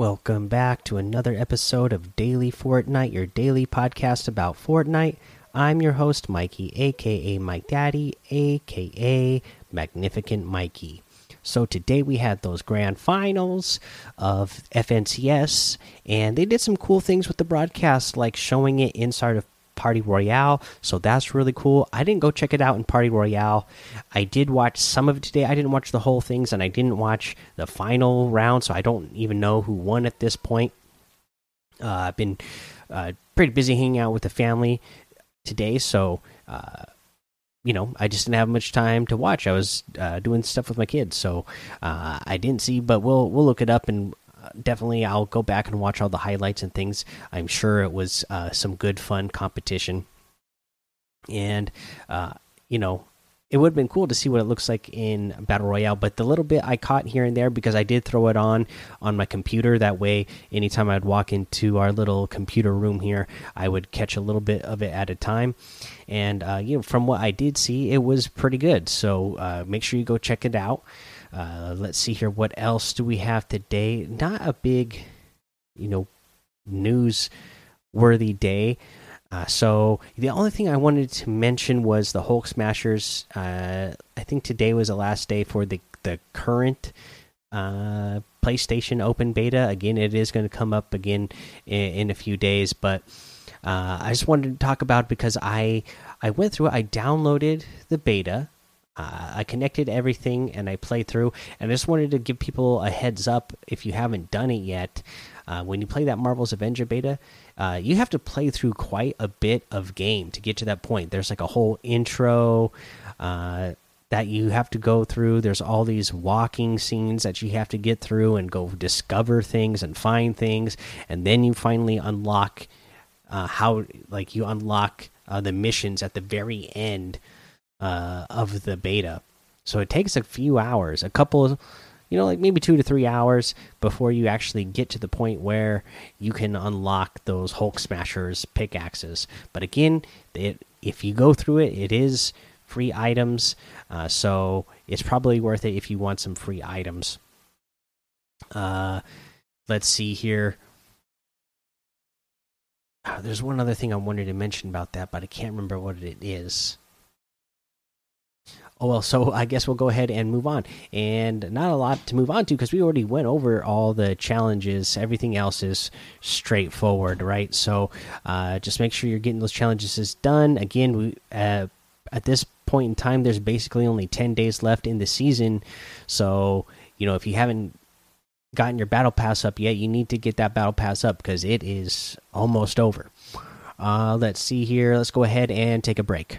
Welcome back to another episode of Daily Fortnite, your daily podcast about Fortnite. I'm your host, Mikey, aka Mike Daddy, aka Magnificent Mikey. So today we had those grand finals of FNCS, and they did some cool things with the broadcast, like showing it inside of Party Royale. So that's really cool. I didn't go check it out in Party Royale. I did watch some of it today. I didn't watch the whole things, and I didn't watch the final round, so I don't even know who won at this point. Uh, I've been uh, pretty busy hanging out with the family today, so uh, you know I just didn't have much time to watch. I was uh, doing stuff with my kids, so uh, I didn't see. But we'll we'll look it up and definitely I'll go back and watch all the highlights and things. I'm sure it was uh, some good fun competition, and uh, you know it would have been cool to see what it looks like in battle royale. But the little bit I caught here and there because I did throw it on on my computer. That way, anytime I'd walk into our little computer room here, I would catch a little bit of it at a time. And uh, you know, from what I did see, it was pretty good. So uh, make sure you go check it out. Uh, let's see here. What else do we have today? Not a big, you know, news worthy day. Uh, so the only thing I wanted to mention was the Hulk Smashers. Uh, I think today was the last day for the the current uh, PlayStation Open Beta. Again, it is going to come up again in, in a few days, but uh, I just wanted to talk about because I I went through. I downloaded the beta uh, I connected everything and I played through. And I just wanted to give people a heads up if you haven't done it yet. Uh, when you play that Marvel's Avenger beta, uh, you have to play through quite a bit of game to get to that point. There's like a whole intro uh, that you have to go through. There's all these walking scenes that you have to get through and go discover things and find things, and then you finally unlock uh, how like you unlock uh, the missions at the very end uh, of the beta. So it takes a few hours, a couple, you know, like maybe two to three hours before you actually get to the point where you can unlock those Hulk Smashers pickaxes. But again, it, if you go through it, it is free items. Uh, so it's probably worth it if you want some free items. Uh, let's see here. Uh, there's one other thing I wanted to mention about that, but I can't remember what it is. Oh well, so I guess we'll go ahead and move on. And not a lot to move on to because we already went over all the challenges. Everything else is straightforward, right? So uh, just make sure you're getting those challenges done. Again, we uh, at this point in time, there's basically only ten days left in the season. So you know if you haven't gotten your battle pass up yet, you need to get that battle pass up because it is almost over. Uh, let's see here. Let's go ahead and take a break.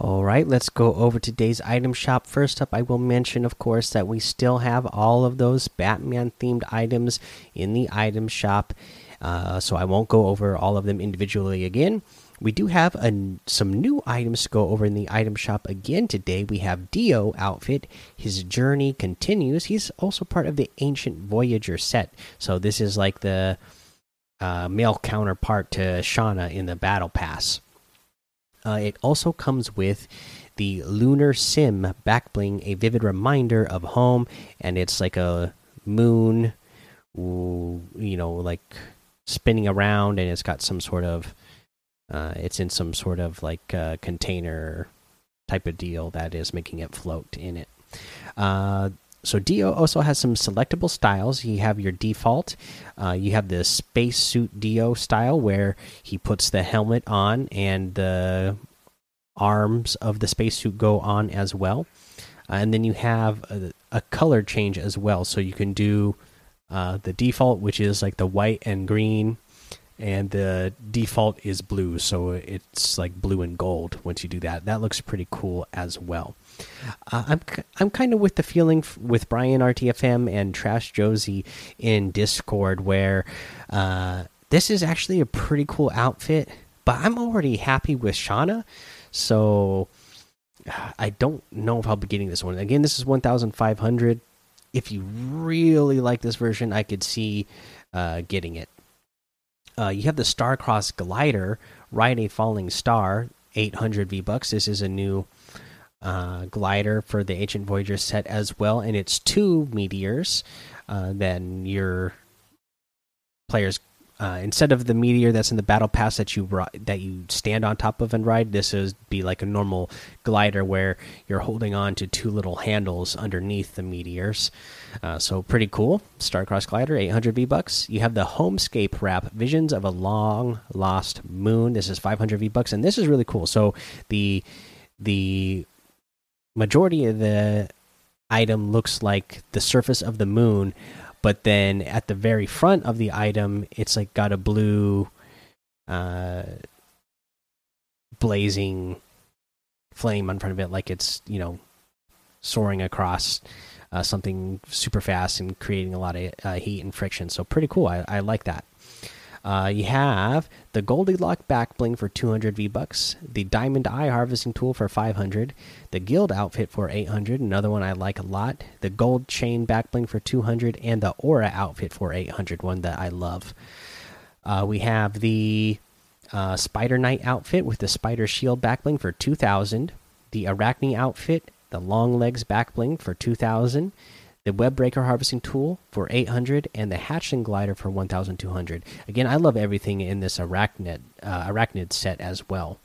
All right, let's go over today's item shop. First up, I will mention, of course, that we still have all of those Batman themed items in the item shop. Uh, so I won't go over all of them individually again. We do have a, some new items to go over in the item shop again today. We have Dio outfit. His journey continues. He's also part of the Ancient Voyager set. So this is like the uh, male counterpart to Shauna in the Battle Pass. Uh, it also comes with the Lunar Sim back bling, a vivid reminder of home, and it's like a moon, you know, like spinning around, and it's got some sort of, uh, it's in some sort of like uh, container type of deal that is making it float in it. So Dio also has some selectable styles. You have your default. Uh, you have the spacesuit Dio style where he puts the helmet on and the arms of the spacesuit go on as well. Uh, and then you have a, a, color change as well. So you can do uh, the default, which is like the white and green and the default is blue, so it's like blue and gold once you do that. That looks pretty cool as well. Uh, I'm I'm kind of with the feeling with Brian RTFM and Trash Josie in Discord where uh, this is actually a pretty cool outfit, but I'm already happy with Shauna, so I don't know if I'll be getting this one. Again, this is 1,500. If you really like this version, I could see uh, getting it. Uh, you have the Starcross glider, ride a falling star, 800 V bucks. This is a new uh, glider for the Ancient Voyager set as well, and it's two meteors. Uh, then your players uh, instead of the meteor that's in the battle pass that you that you stand on top of and ride, this is be like a normal glider where you're holding on to two little handles underneath the meteors. Uh, so pretty cool. Starcross glider, 800 V bucks. You have the Homescape wrap, Visions of a Long Lost Moon. This is 500 V bucks, and this is really cool. So the the majority of the item looks like the surface of the moon but then at the very front of the item it's like got a blue uh blazing flame in front of it like it's you know soaring across uh, something super fast and creating a lot of uh, heat and friction. So pretty cool. I, I like that uh, you have the Goldilock back bling for 200 V bucks, the Diamond Eye harvesting tool for 500, the Guild outfit for 800, another one I like a lot, the Gold chain back bling for 200, and the Aura outfit for 800, one that I love. Uh, we have the uh, Spider Knight outfit with the Spider Shield back bling for 2000, the Arachne outfit, the Long Legs back bling for 2000 the web breaker harvesting tool for 800 and the hatchling glider for 1200 again i love everything in this arachnid uh, arachnid set as well.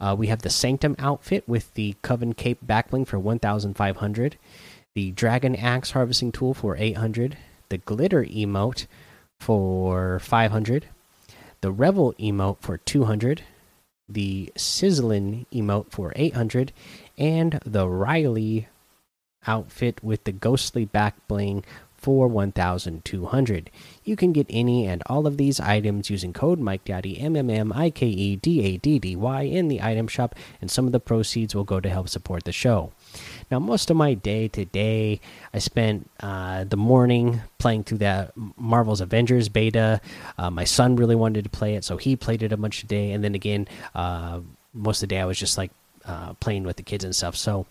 Uh, we have the sanctum outfit with the coven cape backbling for 1500 the dragon axe harvesting tool for 800 the glitter emote for 500 the revel emote for 200 the sizzling emote for 800 and the riley outfit with the ghostly back bling for 1200 you can get any and all of these items using code mike daddy m m m i k e d a d d y in the item shop and some of the proceeds will go to help support the show. Now most of my day today i spent uh, the morning playing through that marvel's avengers beta. Uh, my son really wanted to play it so he played it a bunch today and then again uh, most of the day i was just like uh, playing with the kids and stuff. So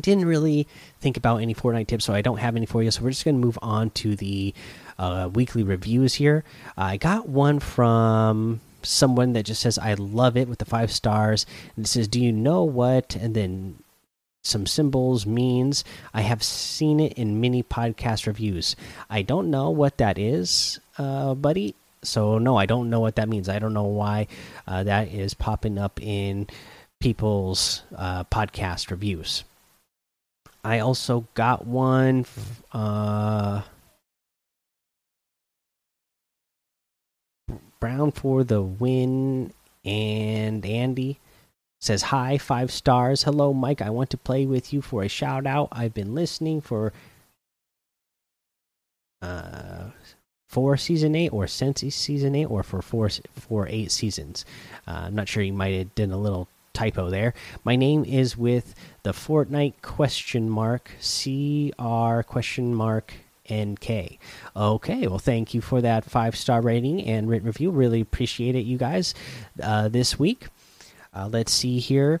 didn't really think about any Fortnite tips, so I don't have any for you. So we're just going to move on to the uh, weekly reviews here. I got one from someone that just says, I love it with the five stars. And it says, Do you know what? And then some symbols means. I have seen it in many podcast reviews. I don't know what that is, uh, buddy. So, no, I don't know what that means. I don't know why uh, that is popping up in people's uh, podcast reviews. I also got one. Uh, Brown for the win, and Andy says hi, five stars. Hello, Mike. I want to play with you for a shout out. I've been listening for uh for season eight or since season eight or for four for eight seasons. Uh, I'm not sure. You might have done a little typo there. My name is with the Fortnite question mark CR question mark NK. Okay, well, thank you for that five star rating and written review. Really appreciate it, you guys, uh, this week. Uh, let's see here.